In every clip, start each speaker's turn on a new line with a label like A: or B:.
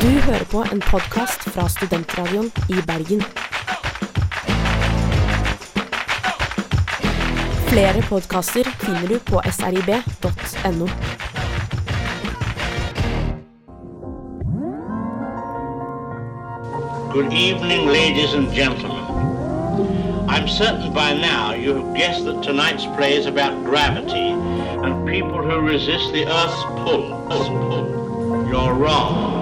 A: Du hører på en podkast fra Studentradioen i Bergen. Flere podkaster finner du på srib.no.
B: Good evening, ladies and gentlemen. I'm certain by now you have guessed that tonight's play is about gravity and people who resist the Earth's pull. pull. You're wrong.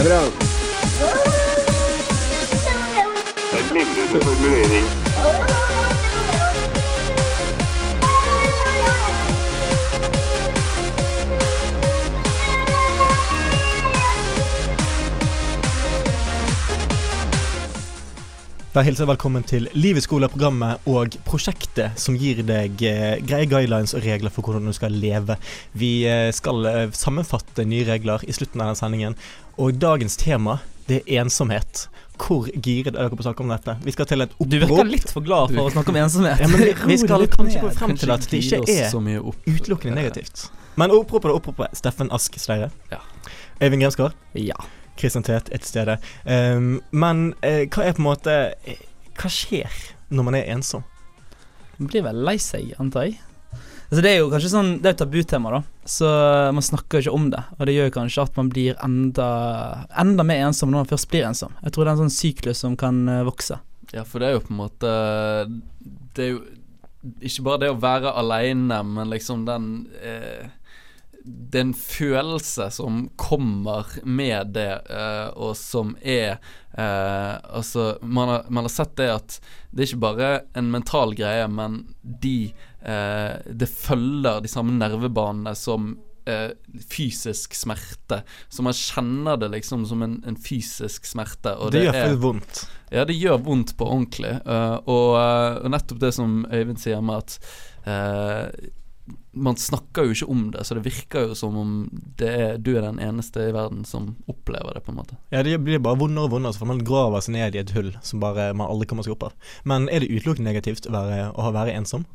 B: Det er bra. Det er en glimrende formulering.
C: Da hilser jeg velkommen til Liv i skole-programmet og prosjektet som gir deg eh, greie guidelines og regler for hvordan du skal leve. Vi eh, skal eh, sammenfatte nye regler i slutten av denne sendingen, og dagens tema det er ensomhet. Hvor giret er dere på å snakke om dette? Vi skal til et
D: Du virker
C: opprop.
D: litt for glad for å snakke om ensomhet.
C: Ja, vi, skal kanskje gå frem til at det ikke er utelukkende negativt. Men oppropet er oppropet. Steffen Ask Sleire.
E: Ja.
C: Øyvind Grensgaard.
D: Ja.
C: Kristian et sted. Um, men uh, hva er på en måte eh, Hva skjer når man er ensom?
D: Man blir vel lei seg, antar jeg. Altså det er jo kanskje sånn Det er et tabutema, da. Så man snakker ikke om det. Og det gjør kanskje at man blir enda Enda mer ensom når man først blir ensom. Jeg tror det er en sånn syklus som kan eh, vokse.
E: Ja, for det er jo på en måte Det er jo ikke bare det å være aleine, men liksom den eh, Det er en følelse som kommer med det, uh, og som er uh, Altså, man har, man har sett det at det er ikke bare en mental greie, men de uh, Det følger de samme nervebanene som fysisk smerte. Så man kjenner det liksom som en, en fysisk smerte. Og
C: det,
E: det,
C: gjør
E: er,
C: vondt.
E: ja, det gjør vondt på ordentlig. og, og nettopp det som Øyvind sier med at man snakker jo ikke om det, så det virker jo som om det er, du er den eneste i verden som opplever det, på en måte.
C: Ja, det blir bare vondere og vondere, så får man graver seg ned i et hull som bare man aldri kommer seg opp av. Men er det utelukkende negativt å være, å være ensom?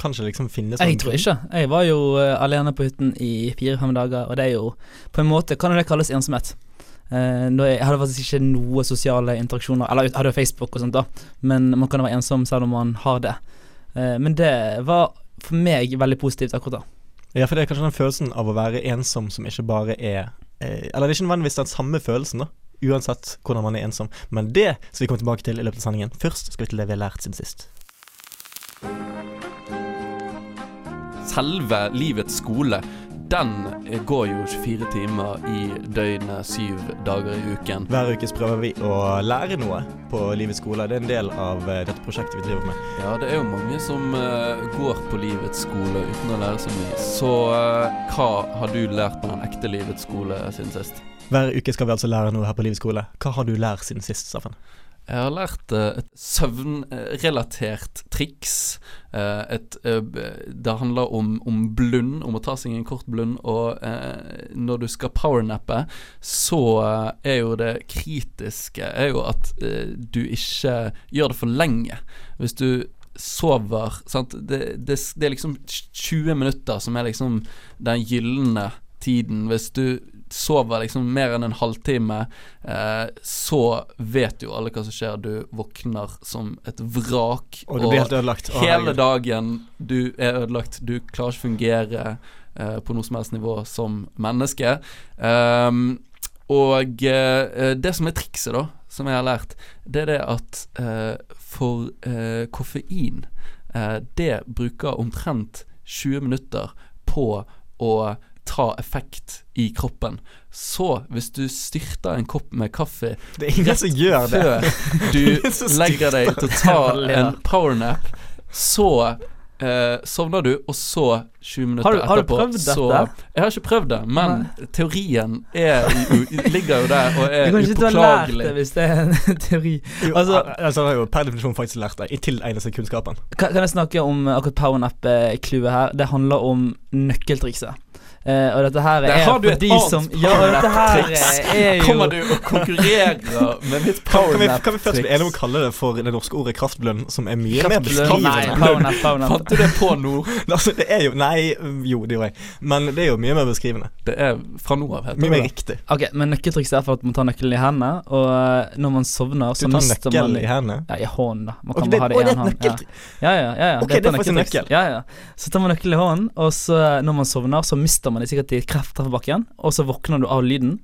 C: Kanskje liksom finnes
D: Jeg tror ikke. Jeg var jo uh, alene på hytten i fire-fem dager, og det er jo På en måte kan jo det kalles ensomhet. Uh, jeg, jeg hadde faktisk ikke noe sosiale interaksjoner, eller jeg hadde jo Facebook og sånt, da, men man kan jo være ensom selv om man har det. Uh, men det var for meg veldig positivt akkurat da.
C: Ja, for det er kanskje den følelsen av å være ensom som ikke bare er eh, Eller det er ikke nødvendigvis den samme følelsen, da. Uansett hvordan man er ensom. Men det skal vi komme tilbake til i løpet av sendingen. Først skal vi til det vi har lært siden sist.
E: Selve livets skole, den går jo 24 timer i døgnet, syv dager i uken.
C: Hver uke prøver vi å lære noe på Livets skole. Det er en del av eh, dette prosjektet vi driver med.
E: Ja, det er jo mange som eh, går på livets skole uten å lære så mye. Så eh, hva har du lært på den ekte livets skole siden sist?
C: Hver uke skal vi altså lære noe her på Livets skole. Hva har du lært siden sist, Steffen?
E: Jeg har lært eh, et søvnrelatert triks. Eh, et, eh, det handler om, om blund, om å ta seg en kort blund. Og når du skal powernappe, så er jo det kritiske er jo at du ikke gjør det for lenge. Hvis du sover? Det, det, det er liksom 20 minutter som er liksom den gylne tiden. Hvis du sover liksom mer enn en halvtime, eh, så vet jo alle hva som skjer. Du våkner som et vrak.
C: Og du blir helt ødelagt. Å,
E: hele dagen du er ødelagt. Du klarer ikke å fungere eh, på noe som helst nivå som menneske. Ehm, og eh, det som er trikset, da, som jeg har lært, det er det at eh, for eh, koffein eh, Det bruker omtrent 20 minutter på å ta effekt i kroppen. Så hvis du styrter en kopp med kaffe
C: Det er ingen som gjør det.
E: før du legger deg til å ta en powernap, så eh, sovner du, og så 20 minutter
D: Har du- har du
E: etterpå
D: prøvd
E: så
D: dette?
E: Jeg har ikke prøvd det, men teorien er, ligger jo der og
D: Du
E: er
D: kan ikke sitte ha lært det hvis det er en teori.
C: Jo,
D: Altså-
C: altså, jeg har jo per definisjon faktisk lært det, i tilegnelse seg kunnskapen.
D: Kan, kan jeg snakke om akkurat powernap-clouet her? Det handler om nøkkeltrikset. Eh, og dette her
E: Der
D: er for de som Ja, dette her er jo
E: Kommer du og konkurrerer med mitt
C: kan,
E: powernap-triks?
C: kan vi først bli enige om å kalle det for det norske ordet kraftblønn, som er mye mer beskrivende?
E: Fant du det på nå?
C: altså, det er jo Nei, jo, det gjorde jeg. Men det er jo mye mer beskrivende.
E: Det er fra nå av, heter
C: Mye mer
E: det.
C: riktig.
D: Ok, men nøkkeltrikset er for at man tar nøkkelen i hendene, og eh, når man sovner, så mister man Du tar nøkkelen
C: i hendene.
D: Ja, i hånden, da. Man kan
C: det,
D: bare ha
C: å,
D: det i
C: er
D: én
C: et
D: hånd. Ja. Ja, ja, ja, ja.
C: Ok, det er faktisk en
D: nøkkeltriks. Ja, ja. Så tar man nøkkelen i hånden, og så når man sovner, så mister man er sikkert i krefttrefferbakken, og så våkner du av lyden.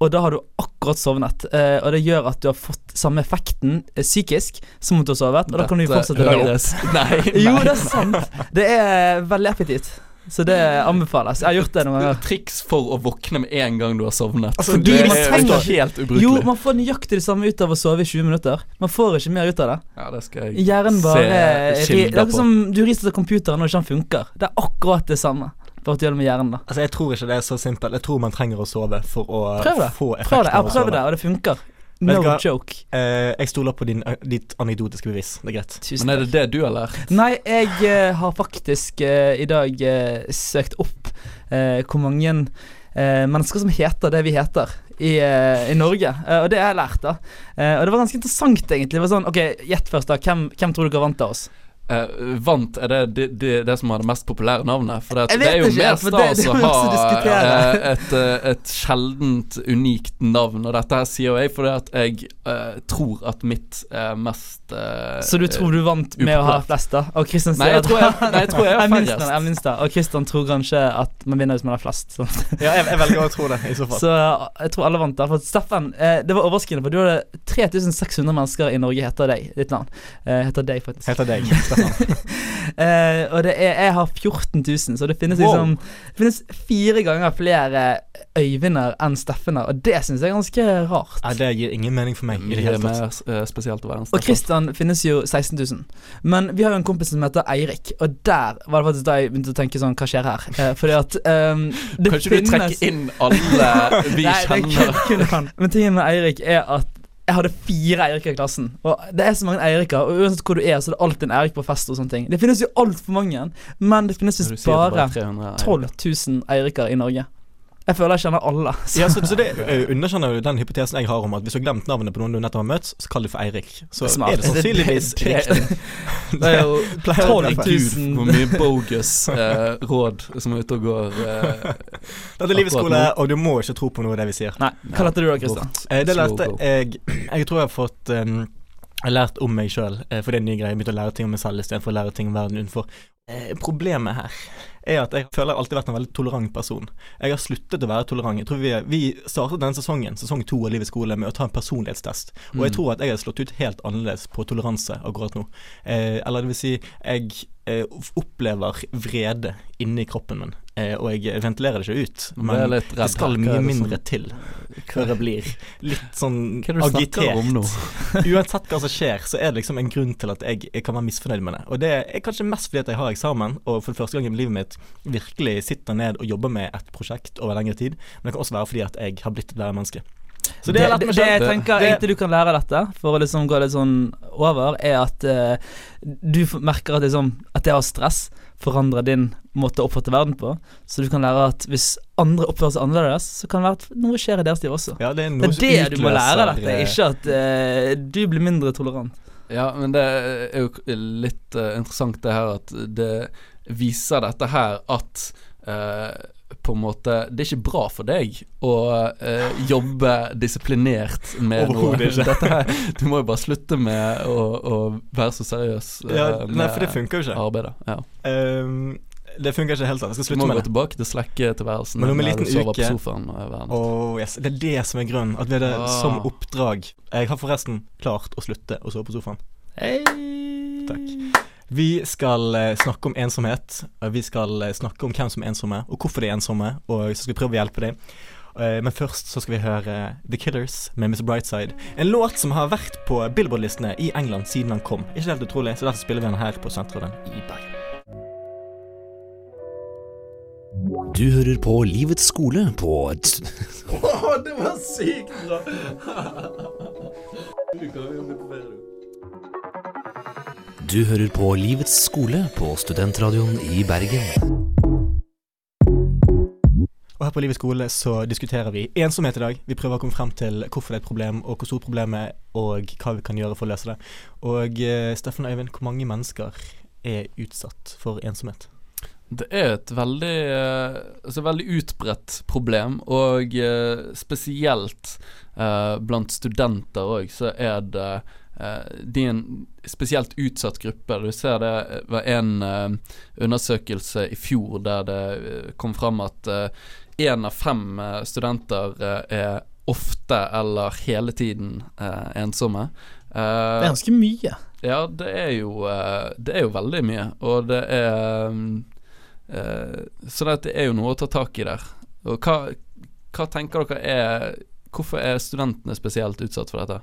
D: Og da har du akkurat sovnet, eh, og det gjør at du har fått samme effekten eh, psykisk som om du har sovet, og da kan du
E: jo
D: fortsette dagen.
E: Nei, nei.
D: Jo, det er sant. Det er veldig effektivt. Så det anbefales. Jeg har gjort det noen ganger.
E: Triks for å våkne med en gang du har sovnet.
C: Altså,
E: det er
D: trenger-
E: helt ubrukelig.
D: Jo, man får nøyaktig det samme ut av å sove i 20 minutter. Man får ikke mer ut av det.
E: ja, det skal jeg
D: Hjernen bare
E: se
D: ri- Det
E: kilder
D: er
E: på.
D: som du rister computeren når ikke den funker. Det er akkurat det samme. For at du gjør det med hjernen, da.
C: Altså, Jeg tror ikke det er så simpelt. Jeg tror man trenger å sove for å
D: Prøv det.
C: få effekten
D: Prøv det. Jeg
C: av
D: har
C: å
D: prøvd
C: sove.
D: det, og det funker. No
C: hva?
D: joke.
C: Eh, jeg stoler på din, ditt anekdotiske bevis. Det er greit.
D: Tusen
E: Men er det det du har lært?
D: Nei, jeg eh, har faktisk eh, i dag eh, søkt opp eh, hvor mange eh, mennesker som heter det vi heter i, eh, i Norge. Eh, og det har jeg lært, da. Eh, og det var ganske interessant, egentlig. Det var sånn, ok, Gjett først, da. Hvem, hvem tror dere vant av oss?
E: Eh, vant er det det, det det som har det mest populære navnet? For det, det er jo
D: ikke,
E: mer stas å ha eh, et, eh, et sjeldent, unikt navn. Og dette her sier jeg fordi at jeg uh, tror at mitt er mest uh,
D: Så du tror du vant med å ha flest, da? Og Christian
E: Nei,
D: sier
E: jeg
D: at-
E: tror jeg- nei, jeg tror jeg har færrest.
D: jeg minst det. Og Christian tror kanskje at man vinner hvis man har flest. Så,
C: Ja, jeg, jeg velger å tro det, i så fall.
D: så jeg tror alle vant da. For Steffen, det var overraskende, for du hadde 3600 mennesker i Norge heter deg. Ditt navn. Eh, heter deg, faktisk.
C: Heter deg, Stefan.
D: Eh, og det er, jeg har 14 000, så det finnes
C: Wow.
D: liksom Det finnes fire ganger flere Øyvinder enn Steffener, og det syns jeg er ganske rart.
C: Nei, det gir ingen mening for meg i det er
E: mer eh, spesielt å være en
D: Og Christian finnes jo 16 000. Men vi har jo en kompis som heter Eirik, og der var det faktisk da jeg begynte å tenke sånn Hva skjer her? Uh, fordi at um, det
E: Kan ikke du trekke inn alle vi
D: Nei,
E: kjenner?
D: kunne han. Men tingen med Eirik er at jeg hadde fire Eiriker i klassen. Og det er så mange Eiriker, og uansett hvor du er, så er det alltid en Eirik på fest og sånne ting. Det finnes jo altfor mange, men det finnes visst bare 12 000 Eiriker i Norge. Jeg føler jeg kjenner alle. Så.
C: Ja, så, så det uh, underkjenner jo den hypotesen jeg har om at hvis du har glemt navnet på noen du nettopp har møtt, så kall det for Eirik. Så
D: Smart.
C: er det sannsynligvis
E: Det- det-
C: riktig.
D: Det er jo 12 000
E: Hvor mye bogus uh, råd som er ute og går Uh,
C: Dette er livets skole, og du må ikke tro på noe av det vi sier.
D: Nei, hva lærte du da, Kristian?
C: Eh, det lærte jeg Jeg tror jeg har fått um, Jeg har lært om meg sjøl, eh, for det er en ny greie. Jeg begynte å lære ting om meg selv istedenfor å lære ting om verden utenfor. Eh, problemet her er at jeg føler jeg har alltid vært en veldig tolerant person. Jeg har sluttet å være tolerant. Jeg tror Vi, vi startet denne sesongen, sesong to av Livets skole, med å ta en personlighetstest. Og jeg
E: Mm.
C: tror at jeg har slått ut helt annerledes på toleranse akkurat nå. Eh, eller det vil si, jeg eh, opplever vrede inni kroppen min, eh, og jeg ventilerer det ikke ut. Men
E: det,
C: det skal mye
E: det
C: mindre
E: sånn?
C: til før jeg blir litt sånn
E: Hva er det du snakker om nå?
C: agitert. Uansett hva som skjer, så er det liksom en grunn til at jeg, jeg kan være misfornøyd med det. Og det er kanskje mest fordi at jeg har eksamen, og for første gang i livet mitt virkelig sitter ned og jobber med et prosjekt over lengre tid. Men det kan også være fordi at jeg har blitt et bedre menneske. Så det,
D: det, det, det jeg tenker
C: Det-
D: egentlig du kan lære dette, for å liksom gå litt sånn over, er at uh, du merker at, liksom, at det å ha stress forandrer din måte å oppfatte verden på. Så du kan lære at hvis andre oppfører seg annerledes, så kan det være at noe skjer i deres liv også.
C: Ja, det er
D: Det er
C: som
D: det du må lære av dette, ikke at uh, du blir mindre tolerant.
E: Ja, men det er jo litt uh, interessant det her at det viser dette her at eh, på en måte Det er ikke bra for deg å eh, jobbe disiplinert med noe. Dette her, du må jo bare slutte med å, å være så seriøs eh,
C: Ja, nei, for det funker jo ikke.
E: arbeidet. Ja.
C: Um, det funker ikke helt. Jeg skal
E: Du må gå tilbake til slekketilværelsen
C: Men om en liten uke-
E: på sofaen.
C: Oh, yes. Det er det som er grunnen. At vi har det
E: Ah.
C: som oppdrag. Jeg har forresten klart å slutte å sove på sofaen. Takk. Vi skal eh, snakke om ensomhet. Vi skal eh, snakke om hvem som er ensomme, og hvorfor de er ensomme, og så skal vi prøve å hjelpe dem. Eh, Men først så skal vi høre The Killers med Mr. Brightside. En låt som har vært på Billboard-listene i England siden den kom. Ikke helt utrolig, så derfor spiller vi den her på Sentralen i Bergen.
F: Du hører på Livets skole på t-
E: det var sykt bra! Du
F: hører på Livets skole på Studentradioen i Bergen.
C: Og her på Livets skole så diskuterer vi ensomhet i dag. Vi prøver å komme frem til hvorfor det er et problem, og hvor stort problemet er, og hva vi kan gjøre for å løse det. Og eh, Steffen og Øyvind, hvor mange mennesker er utsatt for ensomhet?
E: Det er et veldig, eh, altså veldig utbredt problem, og eh, spesielt blant studenter òg, så er det de er en spesielt utsatt gruppe. Du ser det var en eh, undersøkelse i fjor der det eh, kom fram at én av fem eh, studenter eh, er ofte eller hele tiden eh, ensomme.
D: det er ganske mye.
E: Ja, det er jo Det er jo veldig mye, og det er Så det er jo noe å ta tak i der. Og hva, hva tenker dere er Hvorfor er studentene spesielt utsatt for dette?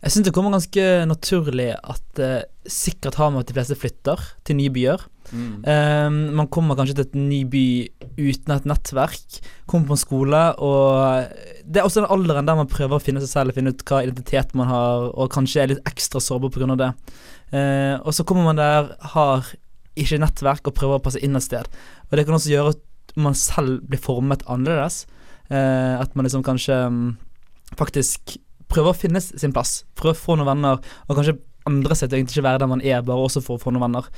D: Jeg syns det kommer ganske naturlig at eh, sikkert har med at de fleste flytter til nye byer. Mm. Um, man kommer kanskje til et ny by uten et nettverk. Kommer på en skole, og det er også den alderen der man prøver å finne seg selv, finne ut hva identitet man har, og kanskje er litt ekstra sårbar pga. det. Uh, og så kommer man der, har ikke nettverk og prøver å passe inn et sted. Og det kan også gjøre at man selv blir formet annerledes. Uh, at man liksom kanskje um, faktisk prøve å finne sin plass. Prøve å få noen venner, og kanskje andre seg til egentlig ikke være der man er, bare også for å få noen venner.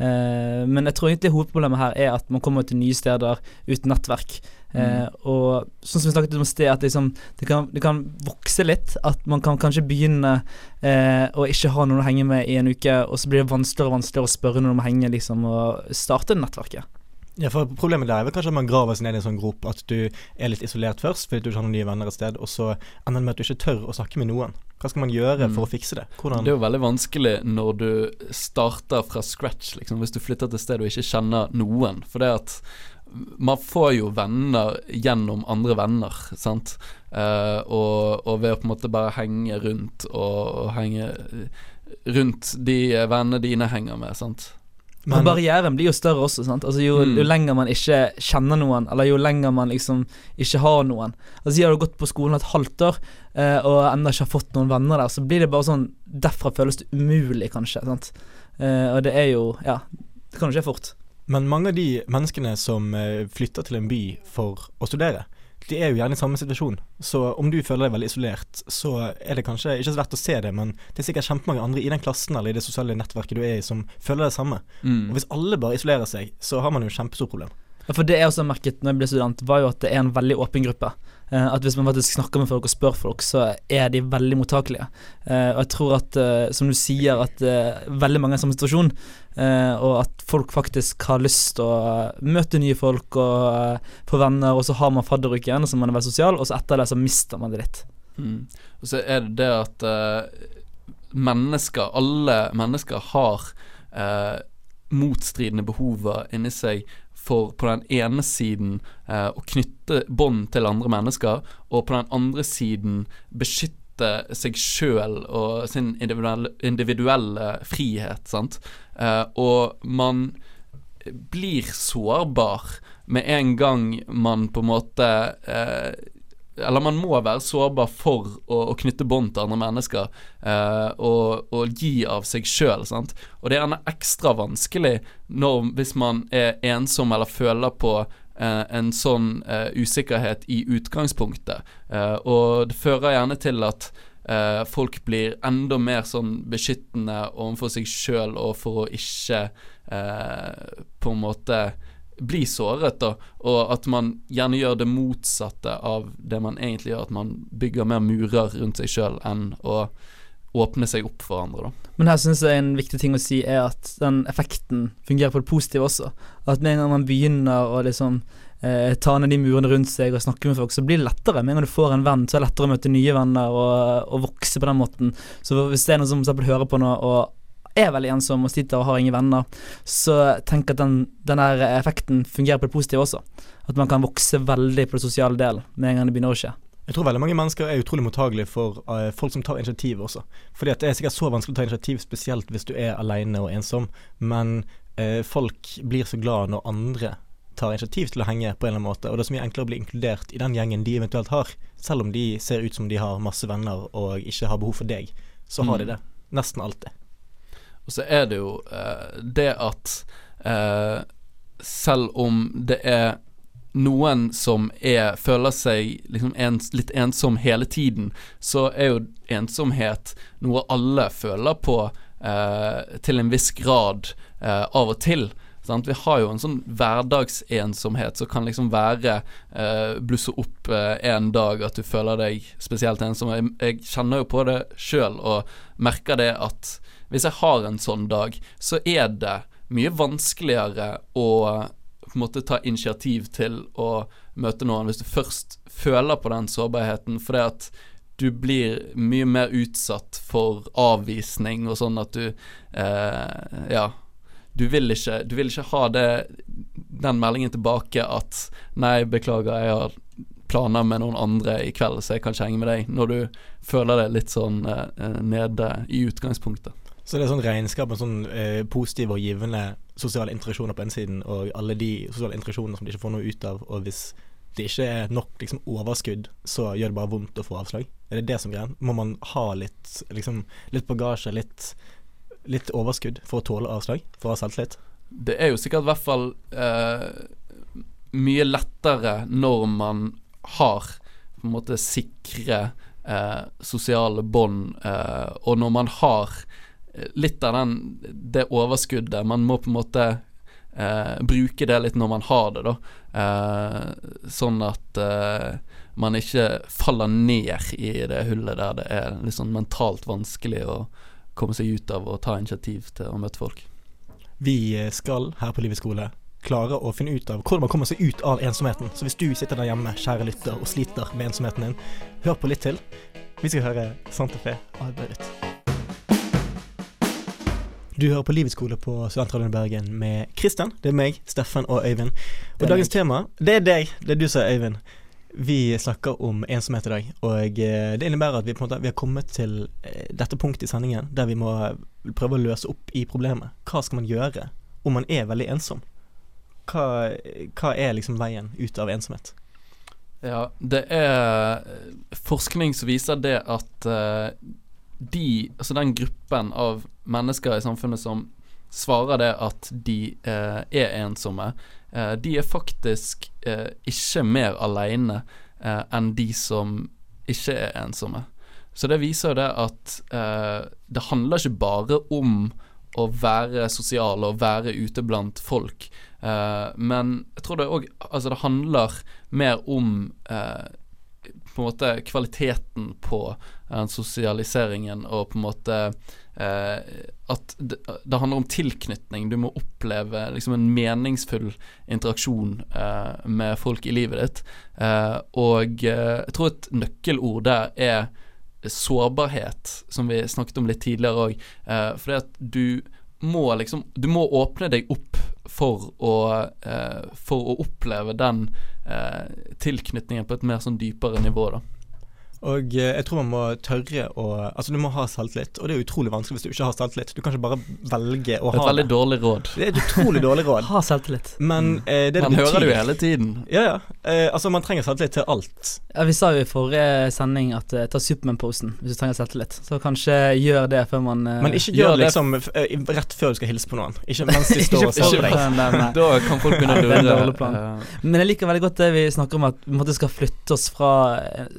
D: Uh, men jeg tror egentlig hovedproblemet her er at man kommer til nye steder uten nettverk. Uh, Og sånn som vi snakket om sted, at liksom, det, kan, det, kan, vokse litt. At man kan kanskje begynne uh, å ikke ha noen å henge med i en uke, og så blir det vanskeligere og vanskeligere å spørre noen om å henge, liksom, og starte nettverket.
C: Ja, for Problemet der er vel kanskje at man graver seg ned i en sånn grop. At du er litt isolert først fordi du ikke har noen nye venner et sted, og så ender det med at du ikke tør å snakke med noen. Hva skal man gjøre mm. for å fikse det? Hvordan
E: det er jo veldig vanskelig når du starter fra scratch, liksom, hvis du flytter til et sted og ikke kjenner noen. For det at man får jo venner gjennom andre venner, sant. Uh, og, og, ved å på en måte bare henge rundt og, og henge rundt de vennene dine henger med, sant.
D: Men barrieren blir jo større også. sant? Altså jo, mm. jo, lenger man ikke kjenner noen, eller jo lenger man liksom ikke har noen Altså Har du gått på skolen et halvt år eh, og ennå ikke har fått noen venner der, så blir det bare sånn Derfra føles det umulig, kanskje. sant? Eh, og det er jo Ja, det kan jo skje fort.
C: Men mange av de menneskene som eh, flytter til en by for å studere, de er jo gjerne i samme situasjon. Så om du føler deg veldig isolert, så er det kanskje ikke så lett å se det, men det er sikkert kjempemange andre i den klassen eller i det sosiale nettverket du er i, som føler det samme. Mm. Og hvis alle bare isolerer seg, så har man jo et kjempestort problem.
D: Ja, for det jeg også merket når jeg ble student, var jo at det er en veldig åpen gruppe. Uh, at hvis man faktisk snakker med folk og spør folk, så er de veldig mottakelige. Uh, og jeg tror at, uh, som du sier, at veldig mange er i samme situasjon, og at folk faktisk har lyst til å møte nye folk og få venner, og så har man fadderuken, så man er veldig sosial, og så etter det så mister man det litt.
E: Mm. Og så er det det at mennesker, alle mennesker, har motstridende behover inni seg for på den ene siden eh, å knytte bånd til andre mennesker, og på den andre siden beskytte seg sjøl og sin individuelle, individuelle frihet. Eh, og man blir sårbar med en gang man på en måte eh, eller man må være sårbar for å, å knytte bånd til andre mennesker eh, og, og, gi av seg sjøl. Og det er gjerne ekstra vanskelig når, hvis man er ensom eller føler på eh, en sånn eh, usikkerhet i utgangspunktet. Eh, og det fører gjerne til at eh, folk blir enda mer sånn beskyttende overfor seg sjøl og for å ikke eh, på en måte bli såret, da, og at man gjerne gjør det motsatte av det man egentlig gjør, at man bygger mer murer rundt seg sjøl enn å åpne seg opp for andre, da.
D: Men her syns jeg en viktig ting å si er at den effekten fungerer på det positive også. At med en gang man begynner å liksom eh, ta ned de murene rundt seg og snakke med folk, så blir det lettere. Med en gang du får en venn, så er det lettere å møte nye venner og, og vokse på den måten. Så hvis det er noen som for hører på nå og er veldig ensom og sitter og har ingen venner, så tenk at den, den effekten fungerer på det positive også. At man kan vokse veldig på det sosiale delen med en gang det begynner å skje.
C: Jeg tror veldig mange mennesker er utrolig mottagelige for uh, folk som tar initiativ også. Fordi det er sikkert så vanskelig å ta initiativ, spesielt hvis du er alene og ensom. Men uh, folk blir så glad når andre tar initiativ til å henge på en eller annen måte. Og det er så mye enklere å bli inkludert i den gjengen de eventuelt har. Selv om de ser ut som de har masse venner og ikke har behov for deg, så har de mm. det. Nesten alltid.
E: Og så er det jo eh, det at eh, selv om det er noen som er, føler seg liksom ens, litt ensom hele tiden, så er jo ensomhet noe alle føler på eh, til en viss grad eh, av og til. Sant? Vi har jo en sånn hverdagsensomhet som kan liksom være eh, Blusse opp eh, en dag at du føler deg spesielt ensom. Jeg, jeg kjenner jo på det sjøl og merker det at hvis jeg har en sånn dag, så er det mye vanskeligere å på en måte ta initiativ til å møte noen hvis du først føler på den sårbarheten, fordi at du blir mye mer utsatt for avvisning og sånn at du eh, Ja. Du vil, ikke, du vil ikke ha det, den meldingen tilbake at 'Nei, beklager, jeg har planer med noen andre i kveld, så jeg kan ikke henge med deg', når du føler deg litt sånn eh, nede i utgangspunktet.
C: Så det er sånn regnskap med sånn eh, positive og givende sosiale interaksjoner på den siden, og alle de sosiale interaksjonene som de ikke får noe ut av. Og hvis det ikke er nok liksom, overskudd, så gjør det bare vondt å få avslag. Er det det som er greia? Må man ha litt, liksom, litt bagasje, litt, litt overskudd for å tåle avslag? For å ha selvtillit?
E: Det er jo sikkert i hvert fall eh, mye lettere når man har på en måte sikre eh, sosiale bånd, eh, og når man har litt av den, det overskuddet. Man må på en måte eh, bruke det litt når man har det, da. Eh, sånn at eh, man ikke faller ned i det hullet der det er sånn mentalt vanskelig å komme seg ut av og ta initiativ til å møte folk.
C: Vi skal her på Livets skole klare å finne ut av hvordan man kommer seg ut av ensomheten. Så hvis du sitter der hjemme, kjære lytter, og sliter med ensomheten din, hør på litt til. Vi skal høre Santa Fe av Beirut. Du hører på Livets skole på Studentradioen Bergen med Kristian, det er meg, Steffen og Øyvind. Og dagens
D: meg.
C: tema, det er deg, det er du som er Øyvind. Vi snakker om ensomhet i dag, og eh, det innebærer at vi på en måte vi har kommet til eh, dette punktet i sendingen der vi må prøve å løse opp i problemet. Hva skal man gjøre om man er veldig ensom? Hva, hva er liksom veien ut av ensomhet?
E: Ja, det er forskning som viser det at eh, de, altså den gruppen av mennesker i samfunnet som svarer det at de eh, er ensomme, eh, de er faktisk eh, ikke mer alene eh, enn de som ikke er ensomme. Så det viser jo det at eh, det handler ikke bare om å være sosial og være ute blant folk, eh, men jeg tror det òg Altså, det handler mer om på en måte kvaliteten på uh, sosialiseringen og på en måte uh, At det, det, handler om tilknytning. Du må oppleve liksom en meningsfull interaksjon uh, med folk i livet ditt. Og jeg tror et nøkkelord der er sårbarhet, som vi snakket om litt tidligere òg. Eh, fordi at du må liksom Du må åpne deg opp for å, eh, for å oppleve den tilknytningen på et mer sånn dypere nivå, da.
C: Og eh, jeg tror man må tørre å Altså, du må ha selvtillit, og det er utrolig vanskelig hvis du ikke har selvtillit. Du kan ikke bare velge å ha Det
E: et veldig
C: det.
E: dårlig råd.
C: Det er et utrolig dårlig råd.
D: Ha selvtillit.
C: Men eh, det det
E: Man hører det jo hele tiden.
C: Ja, ja. Eh, altså, man trenger selvtillit til alt.
D: Ja, vi sa jo i forrige sending at uh, ta Superman-posen hvis du trenger selvtillit. Så kanskje gjør det før man eh,
C: Men ikke
E: gjør
C: gjør det
E: det-
C: liksom eh, rett før du skal hilse på noen. Ikke mens de står og ser på deg.
E: Da kan folk begynne å
D: Det er en
E: lure.
D: dårlig plan.
E: eh,
D: Men jeg liker veldig godt det vi snakker om, at vi skal flytte oss fra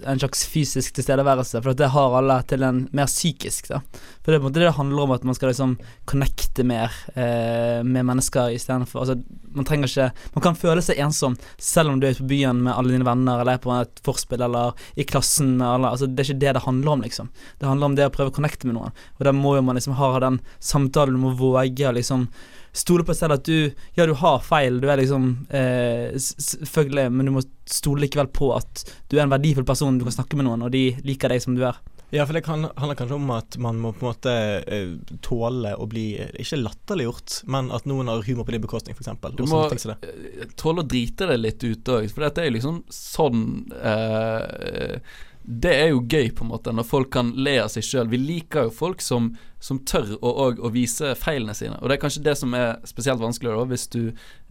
D: en slags fysisk tilstedeværelse, for det har alle til en mer psykisk, da. For det er på en måte det det handler om, at man skal liksom connecte mer eh, med mennesker istedenfor Altså, man trenger ikke Man kan føle seg ensom selv om du er ute på byen med alle dine venner, eller er på et forspill, eller i klassen med alle. Altså, det er ikke det det handler om, liksom. Det handler om det å prøve å connecte med noen. Og da må jo man liksom ha den samtalen, du må våge å liksom stole på selv at du Ja, du har feil, du er liksom eh, Selvfølgelig, men du må stole likevel på at du er en verdifull person, du kan snakke med noen, og de liker deg som du er.
C: Ja, for det kan, handler kanskje om at man må på en måte eh, tåle å bli ikke latterliggjort, men at noen har humor på din bekostning, f.eks.
E: Du må eh, tåle å drite deg litt ut òg, for det er jo liksom sånn eh, Det er jo gøy, på en måte, når folk kan le av seg sjøl. Vi liker jo folk som, som tør å, å, å vise feilene sine. Og det er kanskje det som er spesielt vanskelig da. Hvis du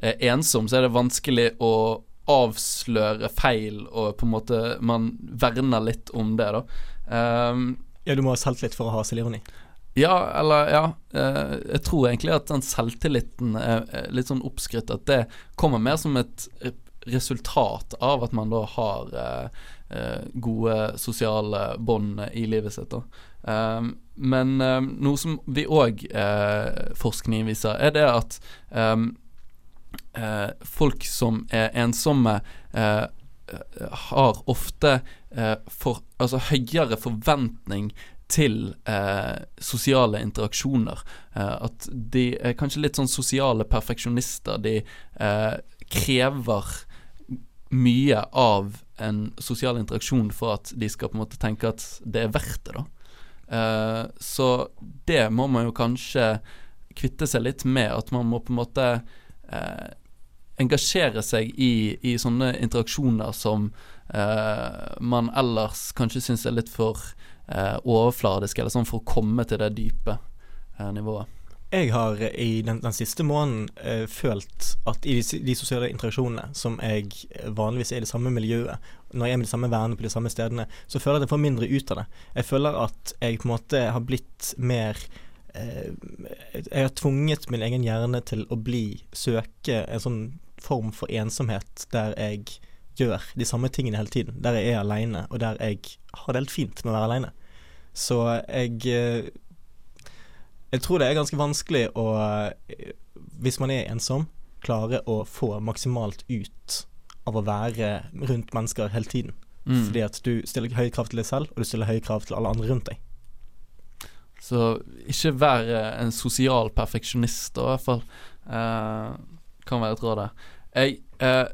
E: er ensom, så er det vanskelig å avsløre feil, og på en måte man verner litt om det, da. Um,
C: Ja, du må ha selvtillit for å ha selvironi.
E: ja, eller ja. eh, jeg tror egentlig at den selvtilliten er, litt sånn oppskrytt. At det kommer mer som et, resultat av at man da har eh, gode sosiale bånd i livet sitt. da. Um, men um, noe som vi òg eh, forskning viser, er det at um, eh, folk som er ensomme, eh, har ofte eh, for, altså høyere forventning til eh, sosiale interaksjoner. Eh, at de er kanskje litt sånn sosiale perfeksjonister. De eh, krever mye av en sosial interaksjon for at de skal på en måte tenke at det er verdt det, da. Uh, så det må man jo kanskje kvitte seg litt med. At man må på en måte uh, engasjere seg i, i sånne interaksjoner som uh, man ellers kanskje syns er litt for overfladiske, eller sånn for å komme til det dype nivået.
C: Jeg har i den, den siste måneden eh, følt at i de, de sosiale interaksjonene som jeg vanligvis er i det samme miljøet, når jeg er med de samme vennene på de samme stedene, så føler jeg at jeg får mindre ut av det. Jeg føler at jeg på en måte har blitt mer eh, Jeg har tvunget min egen hjerne til å bli søke en sånn form for ensomhet der jeg gjør de samme tingene hele tiden. Der jeg er aleine, og der jeg har det helt fint med å være aleine. Så jeg eh, Jeg tror det er ganske vanskelig å, eh, hvis man er ensom, klare å få maksimalt ut av å være rundt mennesker hele tiden.
E: Mm.
C: Fordi at du stiller høye krav til deg selv, og du stiller høye krav til alle andre rundt deg.
E: Så ikke vær eh, en sosial perfeksjonist, i hvert fall. Eh, kan være et råd der. Jeg eh,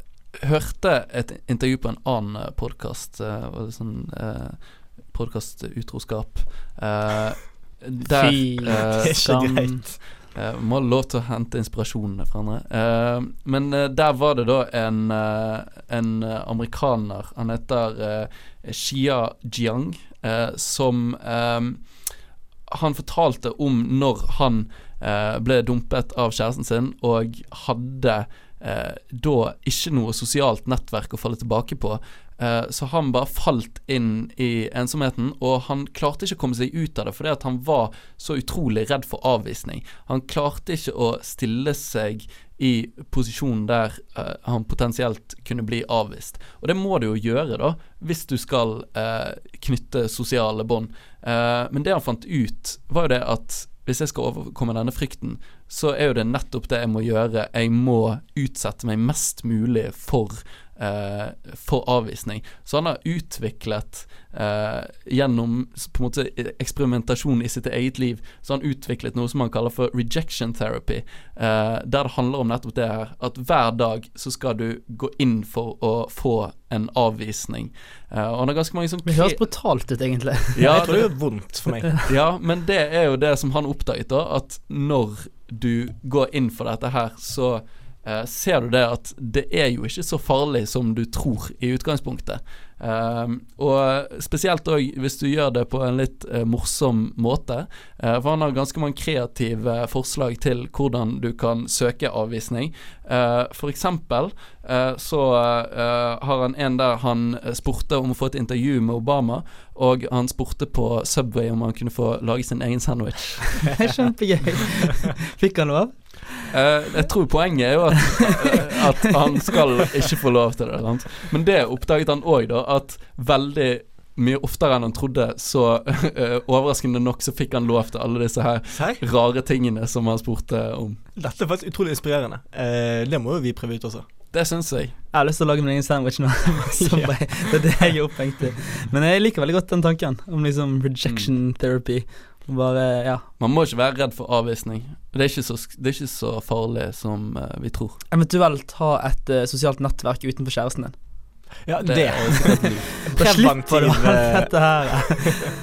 E: hørte et intervju på en annen podkast, eh, sånn eh, podkast Utroskap. uh, der
C: er
D: skam.
C: greit.
E: Eh, må ha lov til å hente inspirasjonene fra andre. Uh, men der var det da en, en amerikaner, han heter Xia Jiang, som Han fortalte om når han ble dumpet av kjæresten sin og hadde da ikke noe sosialt nettverk å falle tilbake på. Eh, så han bare falt inn i ensomheten, og han klarte ikke å komme seg ut av det fordi han var så utrolig redd for avvisning. Han klarte ikke å stille seg i posisjonen der eh, han potensielt kunne bli avvist. Og det må du jo gjøre, da, hvis du skal eh, knytte sosiale bånd. Men det han fant ut, var jo det at hvis jeg skal overkomme denne frykten, så er jo det nettopp det jeg må gjøre. Jeg må utsette meg mest mulig for, for avvisning. Så han har utviklet eh, gjennom på en måte eksperimentasjon i sitt eget liv, så har han utviklet noe som han kaller for rejection therapy. Eh, der det handler om nettopp det her at hver dag så skal du gå inn for å få en avvisning. Eh, og han har ganske mange sånn
D: Det høres brutalt ut, egentlig.
E: ja,
C: jeg tror det gjør vondt for meg.
E: ja, men det er jo det som han oppdaget, da. At når du går inn for dette her, så eh, ser du det at det er jo ikke så farlig som du tror i utgangspunktet. Eh, og spesielt òg hvis du gjør det på en litt eh, morsom måte. Eh, for han har ganske mange kreative forslag til hvordan du kan søke avvisning. Uh, for eksempel eh, så har han en der han spurte om å få et intervju med Obama, og han spurte på Subway om han kunne få lage sin egen sandwich.
D: Kjempegøy. Fikk han lov?
E: Eh, jeg tror poenget er jo at, eh, at han skal ikke få lov til det. Sant? Men det oppdaget han òg, da, at veldig mye oftere enn han trodde, så uh, overraskende nok så fikk han lov til alle disse her rare tingene som han spurte om.
C: Dette er faktisk utrolig inspirerende. Uh, det må jo vi prøve ut også.
E: Det syns jeg.
D: Jeg har lyst til å lage min egen sandwich nå. Det er det jeg er opphengt i. Men jeg liker veldig godt den tanken om liksom rejection therapy. Bare, ja.
E: Man må ikke være redd for avvisning. Det er ikke så, det er ikke så farlig som uh, vi tror.
D: Eventuelt ha et uh, sosialt nettverk utenfor kjæresten din.
C: Ja,
E: Det
C: det.
D: Da slipper du
C: eh,
D: dette her.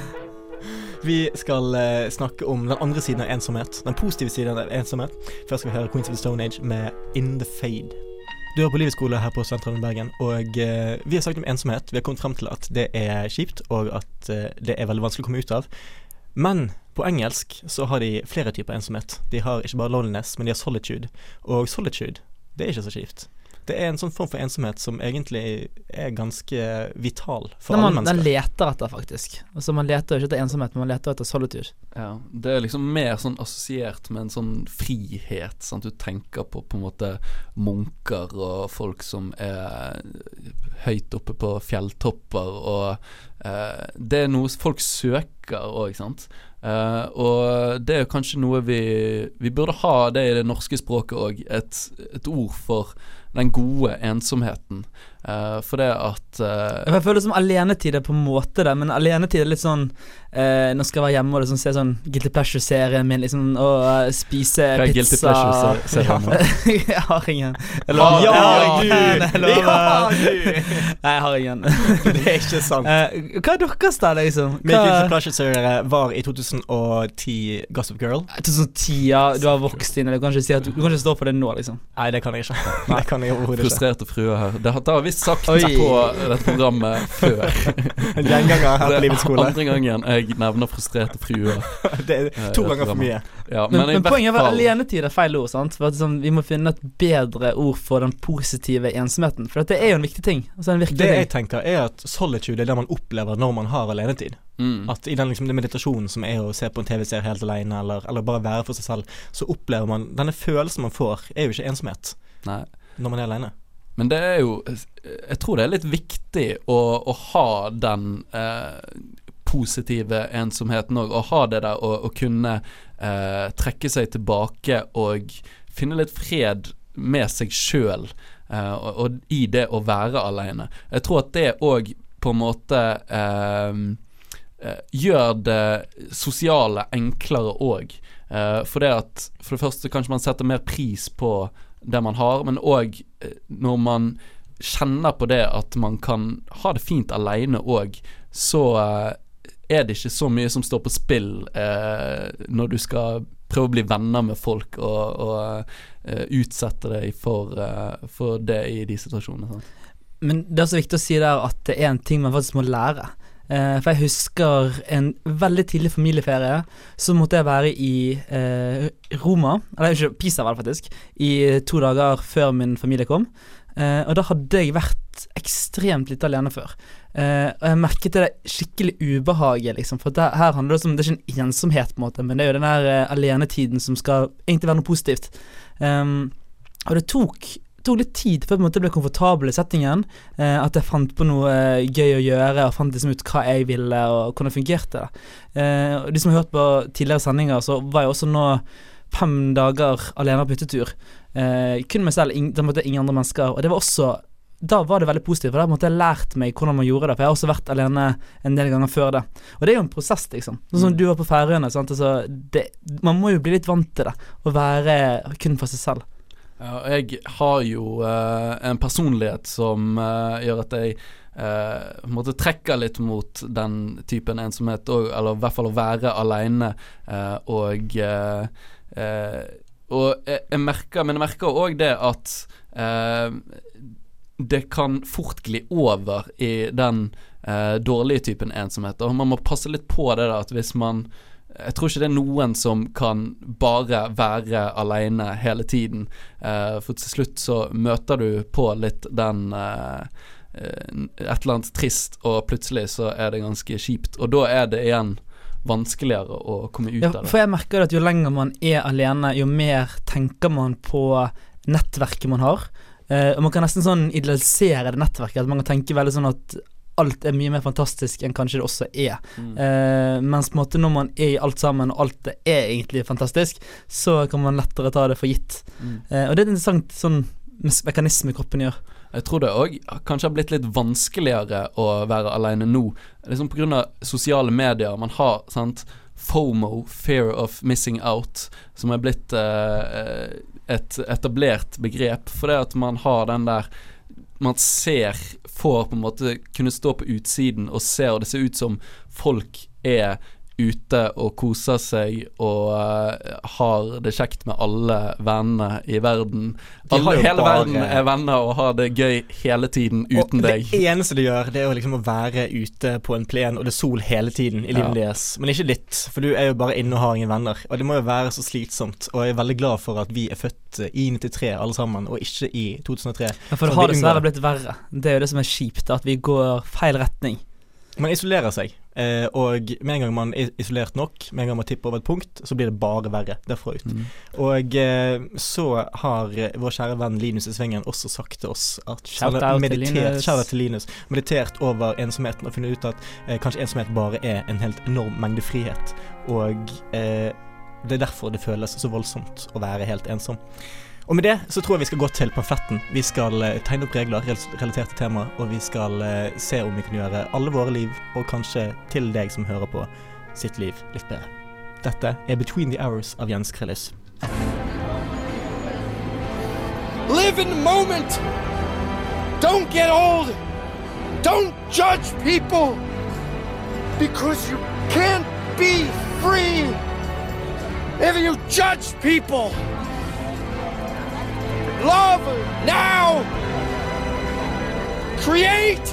C: Vi skal uh, snakke om den andre siden av ensomhet. Den positive siden av ensomhet. Først skal vi høre Queens of the Stone Age med In The Fade. Du er på Livets skole her på Sentralen Bergen, og vi har snakket om ensomhet. Vi har kommet frem til at det er kjipt, og at det er veldig vanskelig å komme ut av. Men på engelsk så har de flere typer ensomhet. De har ikke bare loneliness, men de har solitude. Og solitude, det er ikke så kjipt. Det er en sånn form for ensomhet som egentlig er ganske vital for
D: man,
C: alle
D: mennesker. den leter etter, faktisk. Altså Man leter jo ikke etter ensomhet, men man leter etter solitude.
E: Ja, det er liksom mer sånn assosiert med en sånn frihet. Sant? Du tenker på på en måte munker og folk som er høyt oppe på fjelltopper, og det er noe folk søker òg, sant. Uh, og det er kanskje noe vi Vi burde ha det i det norske språket òg, et, et ord for den gode ensomheten. Eh, for det at uh,
D: Jeg føler det som alenetid er på en måte det, men alenetid er litt sånn uh, Nå skal jeg være hjemme og liksom se sånn Guilty Pleasure-serien min, liksom, og spise
E: Hva er
D: pizza
E: Guilty Pleasure-serien?
D: Jeg har ingen. Jeg
C: Ja,
D: lover.
C: ja. Ja!
D: Nei, jeg har ingen.
C: Det er ikke sant.
D: Eh, hva er deres da, liksom?
C: Min Guilty Pleasure-serie var i 2010 Gossip Girl.
D: 2010, ja, du har vokst inn, eller du kan ikke si at du, du kan ikke stå for det nå, liksom.
C: Nei, det kan jeg ikke. Det kan jeg overhodet ikke.
E: Frustrerte fruer her. Det har, det har vi sagt
D: Oi.
E: på dette programmet før.
C: En gjenganger her på Livets skole.
E: andre gangen jeg nevner frustrerte fruer.
C: Det er to ganger for mye.
E: Ja,
D: Men,
E: men,
D: men poenget er at alenetid er feil ord, sant? For at sånn, Vi må finne et bedre ord for den positive ensomheten. For at det er jo en viktig ting. Altså en
C: Det jeg tenker, er at solitude er det man opplever når man har alenetid.
E: mm,
C: At i den liksom, den meditasjonen som er å se på en TV-serie helt alene, eller, eller bare være for seg selv, så opplever man Denne følelsen man får, er jo ikke ensomhet
E: Nei.
C: når man er alene.
E: Men det er jo Jeg tror det er litt viktig å, å ha den eh, positive ensomheten òg. Å ha det der å, kunne eh, trekke seg tilbake og finne litt fred med seg sjøl. Eh, og, og i det å være aleine. Jeg tror at det òg på en måte eh, eh, gjør det sosiale enklere òg. Eh, for det at For det første kanskje man setter mer pris på det man har, men òg når man kjenner på det at man kan ha det fint aleine òg, så eh, er det ikke så mye som står på spill eh, når du skal prøve å bli venner med folk og, og uh, utsette deg for, uh, for det i de situasjonene. Sant?
D: Men det er også viktig å si der at det er en ting man faktisk må lære. Eh, for jeg husker en veldig tidlig familieferie. Så måtte jeg være i eh, Roma, eller ikke Pisa var det faktisk, i to dager før min familie kom. Eh, og da hadde jeg vært ekstremt lite alene før. Eh, og jeg merket det skikkelig ubehaget, liksom. For det, her handler det om Det er ikke en ensomhet, på en måte, men det er jo den der eh, alenetiden som skal egentlig være noe positivt. Um, og det tok tok litt tid før jeg ble komfortabel i settingen. Eh, at jeg fant på noe eh, gøy å gjøre, og fant liksom ut hva jeg ville, og hvordan det fungerte. Eh, de som har hørt på tidligere sendinger, så var jeg også nå fem dager alene på hyttetur. Eh, kun meg selv, da da måtte ingen andre mennesker. Og det var også da var det veldig positivt, for da måtte jeg lært meg hvordan man gjorde det. For jeg har også vært alene en del ganger før det. Og det er jo en prosess, liksom. Sånn som
E: Mm.
D: du var på Færøyene. Altså, det- man må jo bli litt vant til det. Å være kun for seg selv.
E: Jeg har jo eh, en personlighet som eh, gjør at jeg Uh, måtte trekke litt mot den typen ensomhet, og, eller i hvert fall å være aleine. Uh, og uh, eh, og jeg, jeg merker Men jeg merker òg det at eh, det kan fort gli over i den eh, dårlige typen ensomhet. Og man må passe litt på det da, at hvis man jeg tror ikke det er noen som kan bare være aleine hele tiden. Eh, for til slutt så møter du på litt den eh, eh, Et eller annet trist, og plutselig så er det ganske kjipt. Og da er det igjen vanskeligere å komme ut
D: Ja,
E: av det.
D: for jeg merker at jo lenger man er alene, jo mer tenker man på nettverket man har. Uh, og man kan nesten sånn idealisere det nettverket. At man kan tenke veldig sånn at alt er mye mer fantastisk enn kanskje det også er.
E: Mm.
D: Eh, mens på en måte når man er i alt sammen, og alt det er egentlig fantastisk, så kan man lettere ta det for gitt.
E: Mm.
D: Eh, og det er en interessant sånn mekanisme kroppen gjør.
E: Jeg tror det òg kanskje har blitt litt vanskeligere å være aleine nå. Liksom Pga. sosiale medier. Man har sant FOMO, fear of missing out, som er blitt eh, et etablert begrep. For det at man har den der Man ser, får på en måte kunne stå på utsiden og ser, og det ser ut som folk er ute og koser seg og uh, har det kjekt med alle vennene i verden. Alle, hele
C: bare-
E: verden er venner og har det gøy hele tiden uten
C: og
E: deg.
C: Det eneste de gjør, det er jo liksom å være ute på en plen, og det er sol hele tiden i livet deres. Men ikke ditt, for du er jo bare inne og har ingen venner. Og det må jo være så slitsomt. Og jeg er veldig glad for at vi er født i 93 alle sammen, og ikke i 2003.
D: Ja, for det har dessverre blitt verre. Det er jo det som er kjipt, at vi går feil retning.
C: Man isolerer seg, eh, og med en gang man er isolert nok, med en gang man tipper over et punkt, så blir det bare verre derfra ut.
E: Mm.
C: Og eh, så har vår kjære venn Linus i Svingen også sagt til oss at meditert,
D: Linus.
C: til Linus, meditert over ensomheten og funnet ut at eh, kanskje ensomhet bare er en helt enorm mengde frihet. Og eh, det er derfor det føles så voldsomt å være helt ensom. Og med det så tror jeg vi skal gå til pamfletten. Vi skal eh, tegne opp regler relatert til temaet, og vi skal eh, se om vi kan gjøre alle våre liv, og kanskje til deg som hører på, sitt liv litt bedre. Dette er Between the Hours av Jens Krellis.
G: Live in the moment. Don't get old. Don't judge people because you can't be free if you judge people. Love now. Create.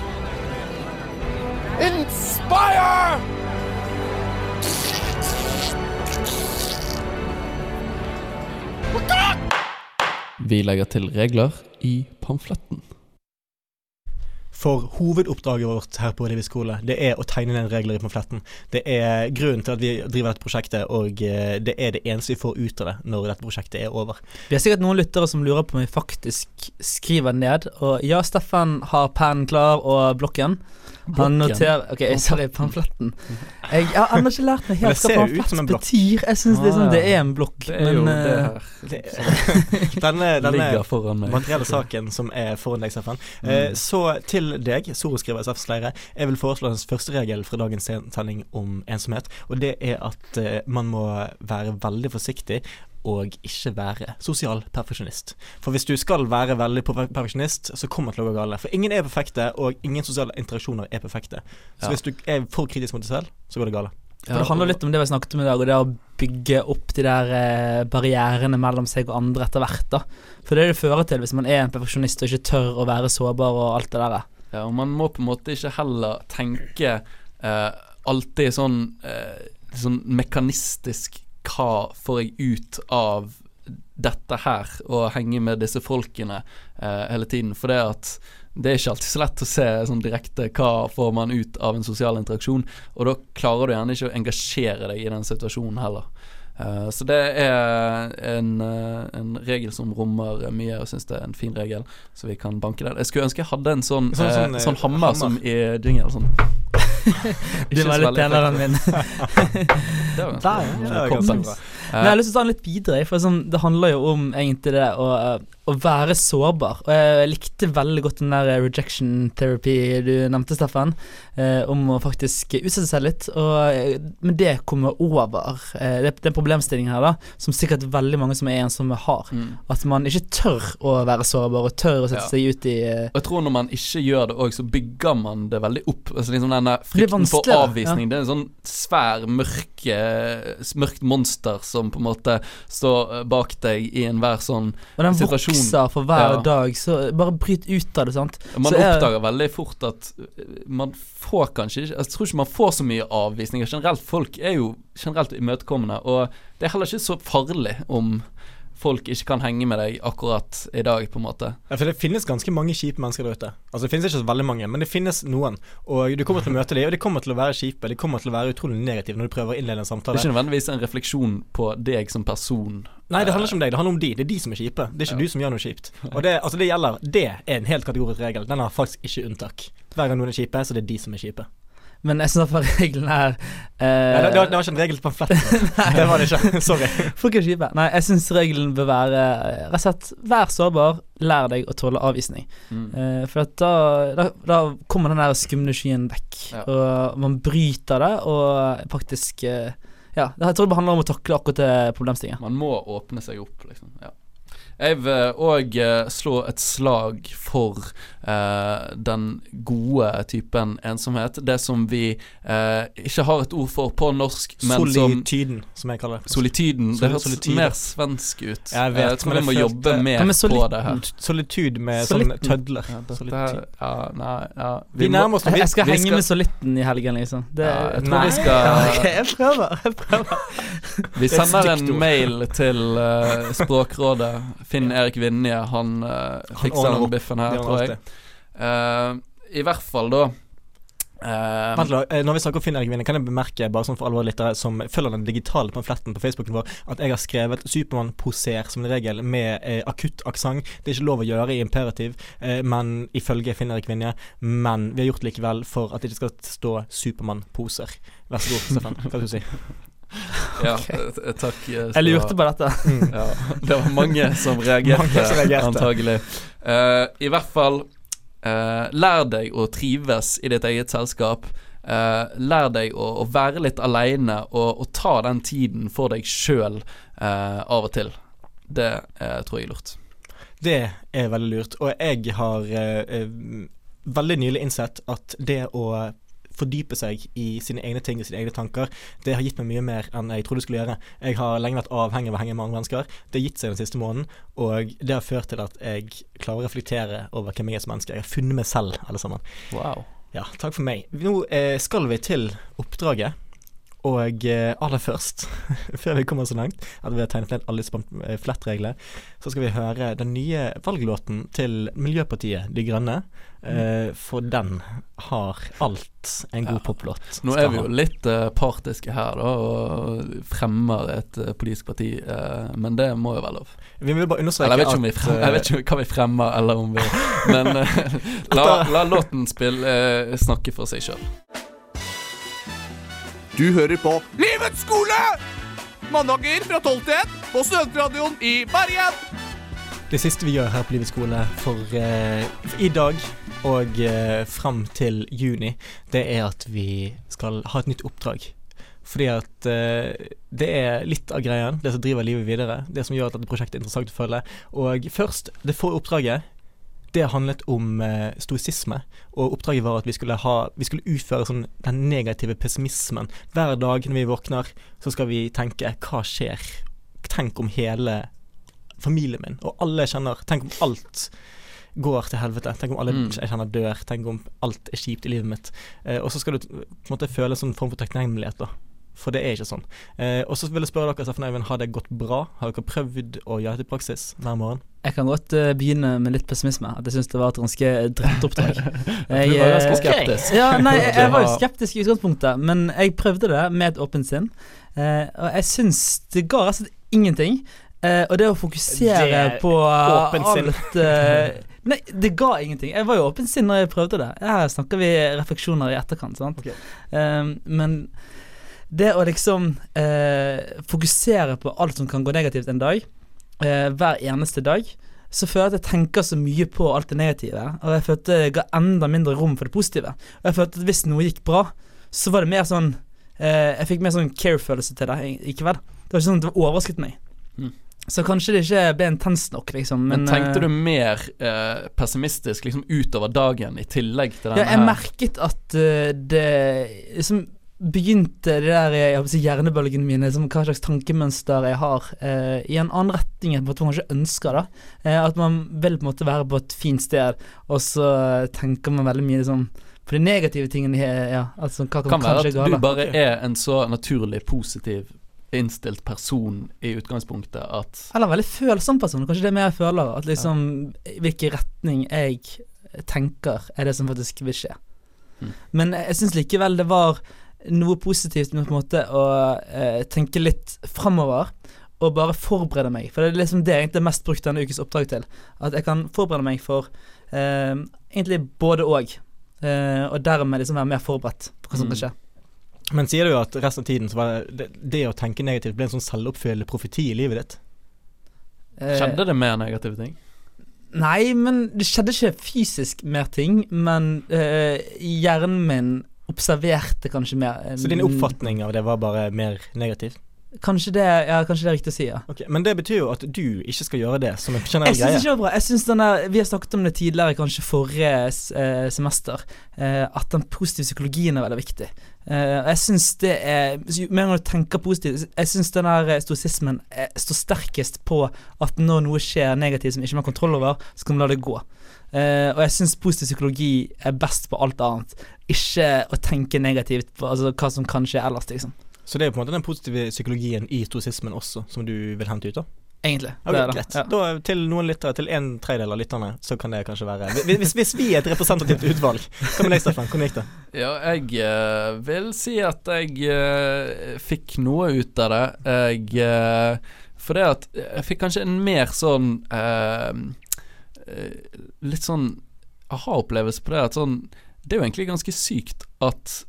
G: Inspire.
E: Vi legger til regler i pamfletten.
C: For hovedoppdraget vårt her på Livi skole, det er å tegne ned regler i pamfletten. Det er grunnen til at vi driver dette prosjektet, og eh, det er det eneste vi får ut av det når dette prosjektet er over.
D: Vi har sikkert noen lyttere som lurer på om vi faktisk skriver ned. Og ja, Steffen har pennen klar og blokken. Han noterer Ok, sorry, pamfletten. Jeg har ennå ikke lært meg
C: det
D: helt hva
C: ser
D: pamflett betyr. Jeg syns
E: Ah,
D: det er en blokk,
E: Det er jo
D: men
E: det
D: eh,
C: Det, denne denne materielle saken som er foran deg, Steffen.
E: Mm.
C: Eh, så til deg, soroskriver SFs leire, Jeg vil foreslå hans første regel fra dagens sending om ensomhet, og det er at eh, man må være veldig forsiktig og ikke være sosial perfeksjonist. For hvis du skal være veldig perfeksjonist, så kommer det til å gå galt. For ingen er perfekte, og ingen sosiale interaksjoner er perfekte. Så
E: Ja.
C: hvis du er for kritisk mot deg selv, så går det galt.
D: For det handler litt om det vi snakket om i dag, og det å bygge opp de der eh, barrierene mellom seg og andre etter hvert. da For det er det det fører til hvis man er en perfeksjonist og ikke tør å være sårbar og alt det der.
E: Ja, og man må på en måte ikke heller tenke eh, alltid sånn, eh, sånn mekanistisk Hva får jeg ut av dette her, og henge med disse folkene eh, hele tiden. For det at det er ikke alltid så lett å se sånn direkte hva får man ut av en sosial interaksjon, og da klarer du gjerne ikke å engasjere deg i den situasjonen heller. Eh, så det er en, eh, en regel som rommer mye, og syns det er en fin regel, så vi kan banke den. Jeg skulle ønske jeg hadde en sånn,
C: Sånn-
E: eh,
C: sånn,
E: sånn, hammer,
C: hammer.
E: som i jingle. Sånn.
D: Du var litt penere min.
E: Det var ganske
D: Der.
C: Det
E: var
C: ganske bra.
D: Men jeg har lyst til å ta den litt videre, for sånn, det handler jo om egentlig det å, å være sårbar. Og jeg likte veldig godt den der rejection therapy du nevnte, Steffen, eh, om å faktisk utsette seg litt. Og, eh, men det kommer over. Eh, det, det er en problemstilling her da som sikkert veldig mange som er ensomme, har.
E: Mm.
D: At man ikke tør å være sårbar, og tør å sette
E: Ja.
D: seg ut i eh,
E: Og jeg tror når man ikke gjør det òg, så bygger man det veldig opp. Altså liksom
D: den
E: Frykten for avvisning, ja. Det er en sånn svær, mørk, eh, mørkt monster som på en måte står eh, bak deg i enhver sånn situasjon.
D: Og den
E: Situasjon.
D: vokser for hver
E: Ja.
D: dag, så bare bryt ut av det, sant.
E: Man
D: Så oppdager
E: oppdager veldig fort at eh, man får kanskje ikke Jeg tror ikke man får så mye avvisninger. Generelt, folk er jo generelt imøtekommende, og det er heller ikke så farlig om folk ikke kan henge med deg akkurat i dag, på en måte.
C: Ja, for det finnes ganske mange kjipe mennesker der ute. Altså Det finnes ikke så veldig mange, men det finnes noen. Og du kommer til å møte dem, og de kommer til å være kjipe. De kommer til å være utrolig negative når du prøver å innlede en samtale.
E: Det er ikke nødvendigvis en refleksjon på deg som person.
C: Nei, det handler ikke om deg, det handler om de. Det er de som er kjipe. Det er ikke
E: Ja.
C: du som gjør noe kjipt. Og det, altså det gjelder Det er en helt kategorisk regel. Den har faktisk ikke unntak. Hver gang noen er kjipe, så det er de som er kjipe.
D: Men jeg syns iallfall reglene er eh,
C: Nei, det, det, var, ikke en regel på pamfletten. det var det ikke. Sorry.
D: Folk er kjipe. Nei, jeg syns regelen bør være rett og slett vær sårbar, lær deg å tåle avvisning.
E: Mm.
D: Eh, for da, da, da kommer den der skumle skyen vekk,
E: Ja.
D: og man bryter det, og faktisk eh, Ja, jeg tror det handler om å takle akkurat det problemstillingen.
E: Man må åpne seg opp, liksom. Ja. Jeg vil òg slå et slag for eh, den gode typen ensomhet. Det som vi eh, ikke har et ord for på norsk, men som
C: Solityden, som jeg kaller det.
E: Solityden.
C: Soli-
E: Det høres
C: solityde.
E: mer svensk ut.
C: Jeg vet,
E: jeg tror
C: men
E: vi må jobbe mer på det her.
C: Solitud med
D: Solitten.
C: sånne tødler.
E: Ja, dette, ja, nei, ja.
C: Vi nærmer oss
D: Jeg, jeg skal
E: vi
D: henge
E: skal-
D: med solitten i helgen, liksom. Det,
E: Ja, jeg tror
C: Nei.
E: vi skal
C: okay, jeg prøver. Jeg prøver.
E: Vi
C: er
E: sender en mail til uh, Språkrådet. Finn Erik Vinje, han uh, fikser den biffen her, tror jeg. Eh, I hvert fall, da. Uh,
C: Vent, da, eh, Når vi snakker om Finn Erik Vinje, kan jeg bemerke bare sånn for alvor litt, som følger den digitale pamfletten på Facebooken vår, at jeg har skrevet 'Supermann-poser' som en regel med eh, akutt aksent. Det er ikke lov å gjøre i imperativ, eh, men ifølge Finn Erik Vinje. Men vi har gjort det likevel for at det ikke skal stå 'Supermann-poser'. Vær så god, Steffen. Hva skal du si?
E: Ja, eh, takk. Så,
D: jeg lurte på dette.
E: Ja, det var mange som reagerte,
C: Mange som reagerte.
E: antagelig. Uh, I hvert fall, uh, lær deg å trives i ditt eget selskap. Uh, lær deg å, å være litt aleine og, og ta den tiden for deg sjøl av og til. Det eh, tror jeg er lurt.
C: Det er veldig lurt. Og jeg har eh, eh, veldig nylig innsett at det å fordype seg i sine egne ting og sine egne tanker, det har gitt meg mye mer enn jeg trodde det skulle gjøre. Jeg har lenge vært avhengig av å henge med andre mennesker. Det har gitt seg den siste måneden, og det har ført til at jeg klarer å reflektere over hvem jeg er som menneske. Jeg har funnet meg selv, alle sammen.
E: Wow.
C: Ja, takk for meg. Nå eh, skal vi til oppdraget. Og eh, aller først, før vi kommer så langt at vi har tegnet ned alle flettreglene, så skal vi høre den nye valglåten til Miljøpartiet De Grønne. Eh, for den har alt en god
E: Ja.
C: poplåt
E: Nå er vi jo litt uh, partiske her, da, og fremmer et uh, politisk parti, eh, men det må jo være lov.
C: Vi vil bare understreke
E: Eller jeg vet ikke, vi
C: at
E: jeg vet ikke hva vi fremmer, eller om vi Men la, la låten spille, snakke for seg sjøl.
H: Du hører på Livets skole! Mandager fra 12 til 1 på Studentradioen i Bergen.
C: Det siste vi gjør her på Livets skole for eh, i dag og eh, fram til juni, det er at vi skal ha et nytt oppdrag. Fordi at eh, det er litt av greien, det som driver livet videre. Det som gjør at dette prosjektet er interessant å følge. Og først, det forrige oppdraget, det handlet om eh, stoisisme. Og oppdraget var at vi skulle, ha, vi skulle utføre sånn den negative pessimismen. Hver dag når vi våkner, så skal vi tenke hva skjer? Tenk om hele familien min, og alle jeg kjenner Tenk om alt går til helvete. Tenk om alle
E: Mm.
C: jeg kjenner dør. Tenk om alt er kjipt i livet mitt. Eh, og så skal du på en måte føle en sånn form for takknemlighet, da. For det er ikke sånn. Eh, og så vil jeg spørre dere, Steffen Eivind, har det gått bra? Har dere prøvd å gjøre det i praksis hver morgen?
D: Jeg kan godt uh, begynne med litt pessimisme. At jeg syns det var et ganske dritt oppdrag.
E: Du var ganske
D: skeptisk.
E: skeptisk.
D: Ja, nei, jeg, jeg var jo skeptisk i utgangspunktet, men jeg prøvde det med et åpent sinn. Uh, og jeg syns det ga rett og slett ingenting. Eh, og det å fokusere
C: Det-
D: på alt eh, Nei, det ga ingenting. Jeg var jo åpen sinn når jeg prøvde det. Her snakker vi refleksjoner i etterkant, sant.
C: Okay.
D: Eh, men det å liksom eh, fokusere på alt som kan gå negativt en dag, eh, hver eneste dag, så føler jeg at jeg tenker så mye på alt det negative, og jeg følte det ga enda mindre rom for det positive. Og jeg følte at hvis noe gikk bra, så var det mer sånn eh, Jeg fikk mer sånn care-følelse til det, ikke vel? Det var ikke sånn at det overrasket meg.
E: Mm.
D: Så kanskje det ikke ble intenst nok, liksom.
E: Men,
D: Men,
E: tenkte
D: eh,
E: du mer eh, pessimistisk liksom utover dagen i tillegg til denne
D: Ja, jeg merket at uh, det liksom begynte det der jeg håper si, hjernebølgene mine, liksom, hva slags tankemønster jeg har, eh, i en annen retning enn man kanskje ønsker. da eh, At man vil på en måte være på et fint sted, og så tenker man veldig mye liksom på de negative tingene. Ja, altså, hva kan,
E: Kan være at du bare er en så naturlig positiv innstilt person i utgangspunktet at
D: Eller veldig følsom person. Kanskje det er mer jeg føler. At liksom hvilken retning jeg tenker, er det som faktisk vil skje.
E: Mm.
D: Men jeg syns likevel det var noe positivt med på en måte å eh, tenke litt framover. Og bare forberede meg. For det er liksom det jeg egentlig mest brukt denne ukes oppdrag til. At jeg kan forberede meg for eh, egentlig både og. Eh, og dermed liksom være mer forberedt på hva som
E: Mm.
D: kan skje.
C: Men sier du at resten av tiden så var det, det, det å tenke negativt ble en sånn selvoppfyllende profeti i livet ditt?
D: Eh,
E: Skjedde det mer negative ting?
D: Nei, men det skjedde ikke fysisk mer ting, men eh, hjernen min observerte kanskje mer. eh,
C: Så din oppfatning av det var bare mer negativ?
D: Kanskje det, ja, kanskje det er riktig å si, ja.
C: Okay, Men det betyr jo at du ikke skal gjøre det som en generell
D: Jeg syns
C: greie.
D: ikke det var bra. Jeg synes denne, Vi har snakket om det tidligere, kanskje forrige eh, semester, eh, at den positive psykologien er veldig viktig. Og jeg syns det er Med en gang du tenker positivt Jeg syns den der eh, stoisismen står sterkest på at når noe skjer negativt som ikke man har kontroll over, så kan man la det gå. Uh, og jeg syns positiv psykologi er best på alt annet. Ikke å tenke negativt på altså, hva som kan skje ellers, liksom.
C: Så det er på en måte den positive psykologien i stoisismen også, som du vil hente ut, da?
D: Egentlig.
C: Okay,
D: det er det. Ja.
C: Da til noen lyttere, til en tredjedel av lytterne, så kan det kanskje være Hvis, hvis, vi er et representativt utvalg. Hva med deg, Steffen? Hvordan gikk det?
E: Ja, jeg uh, vil si at jeg uh, fikk noe ut av det. Jeg uh, For det at jeg fikk kanskje en mer sånn eh, eh, Litt sånn aha-opplevelse på det at sånn Det er jo egentlig ganske sykt at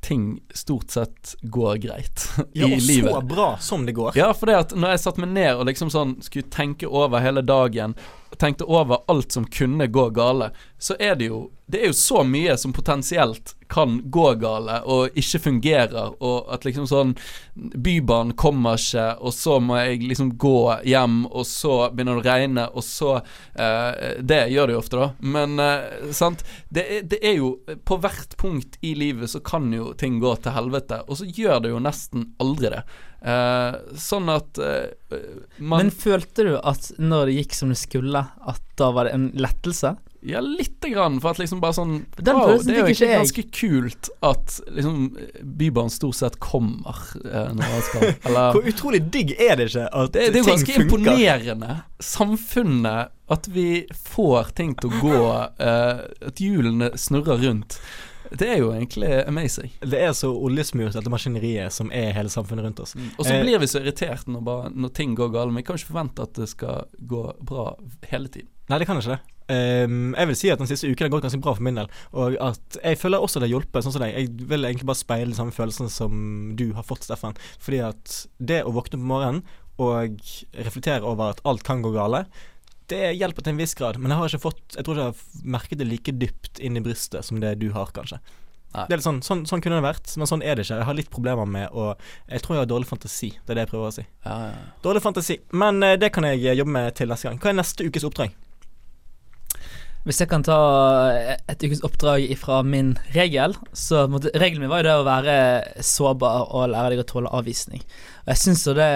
E: ting stort sett går greit
C: Ja,
E: i
C: og
E: livet.
C: så bra som det går.
E: Ja, for det at når jeg satte meg ned og liksom sånn skulle tenke over hele dagen, tenkte over alt som kunne gå gale, så er det jo Det er jo så mye som potensielt kan gå gale og ikke fungerer, og at liksom sånn Bybanen kommer ikke, og så må jeg liksom gå hjem, og så begynner det å regne, og så eh, Det gjør det jo ofte, da, men eh, sant det det er jo På hvert punkt i livet så kan jo ting gå til helvete, og så gjør det jo nesten aldri det. Eh, sånn at eh, man
D: Men følte du at når det gikk som det skulle, at da var det en lettelse?
E: Ja, lite grann, for at liksom bare sånn
D: Den
E: wow, Det er jo
D: ikke
E: egentlig ganske kult at liksom Bybanen stort sett kommer eh, når han skal Eller
C: Hvor utrolig digg er det ikke at
E: det, det er jo ganske
C: funker?
E: imponerende. Samfunnet At vi får ting til å gå eh, At hjulene snurrer rundt. Det er jo egentlig amazing.
C: Det er så oljesmurt, dette maskineriet, som er hele samfunnet rundt oss.
E: Og så
C: Eh,
E: blir vi så irritert når, bare, når ting går galt. Men vi kan ikke forvente at det skal gå bra hele tiden.
C: Nei, det kan ikke det. Um, jeg vil si at den siste uken har gått ganske bra for min del. Og at jeg føler også det har hjulpet, sånn som deg. Jeg vil egentlig bare speile de samme følelsen som du har fått, Steffen. Fordi at det å våkne på morgenen og reflektere over at alt kan gå gale, det hjelper til en viss grad. Men jeg har ikke fått Jeg tror ikke jeg har merket det like dypt inn i brystet som det du har, kanskje.
E: Nei.
C: Det er litt sånn, sånn, sånn kunne det vært, men sånn er det ikke. Jeg har litt problemer med å Jeg tror jeg har dårlig fantasi. Det er det jeg prøver å si.
E: Ja, ja.
C: Dårlig fantasi. Men eh, det kan jeg eh, jobbe med til neste gang. Hva er neste ukes oppdrag?
D: Hvis jeg kan ta et ukes oppdrag fra min regel, så måtte, regelen min var jo det å være sårbar og lære deg å tåle avvisning. Og jeg syns jo det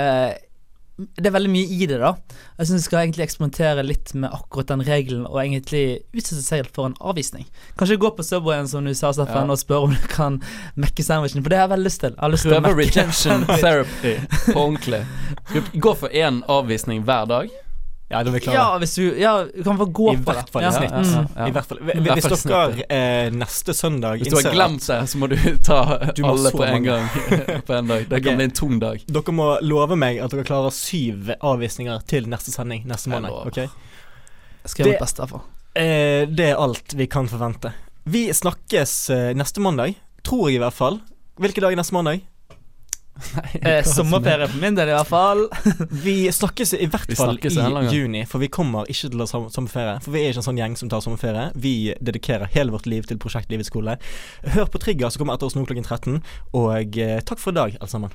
D: det er veldig mye i det, da. Jeg syns vi skal egentlig eksperimentere litt med akkurat den regelen, og egentlig utsette seg helt for en avvisning. Kanskje gå på Subwayen, som du sa, Steffen,
E: Ja.
D: og spørre om du kan mekke sandwichen, for det har jeg veldig lyst til. Lyst til
E: Prøve
D: mekke
E: rejection therapy på ordentlig. Gå for én avvisning hver dag?
C: Ja, da er vi klare.
D: Ja, hvis du Ja, du kan få gå
C: I
D: på det.
C: hvert fall i
D: ja.
C: snitt.
D: Mm.
E: Ja.
C: I hvert fall.
E: I snitt
C: Hvis dere eh, neste søndag
E: Hvis du har glemt det, så må du ta
C: Du må
E: alle på en
C: mange.
E: gang. på en dag. Det
C: kan
E: kan bli en tung dag.
C: Dere må love meg at dere klarer syv avvisninger til neste sending neste måned. Okay?
D: Jeg skal gjøre
C: Det-
D: mitt beste, derfor
C: Eh, det er alt vi kan forvente. Vi snakkes eh, neste mandag. Tror jeg, i hvert fall. Hvilke dager neste mandag?
D: Eh, sommerferie for min del, i hvert fall.
C: Vi snakkes i hvert fall i juni, for vi kommer ikke til å ha som- sommerferie. For vi er ikke en sånn gjeng som tar sommerferie. Vi dedikerer hele vårt liv til prosjekt Livets skole. Hør på Trigger som kommer etter oss nå klokken 13, og eh, takk for i dag, alle sammen.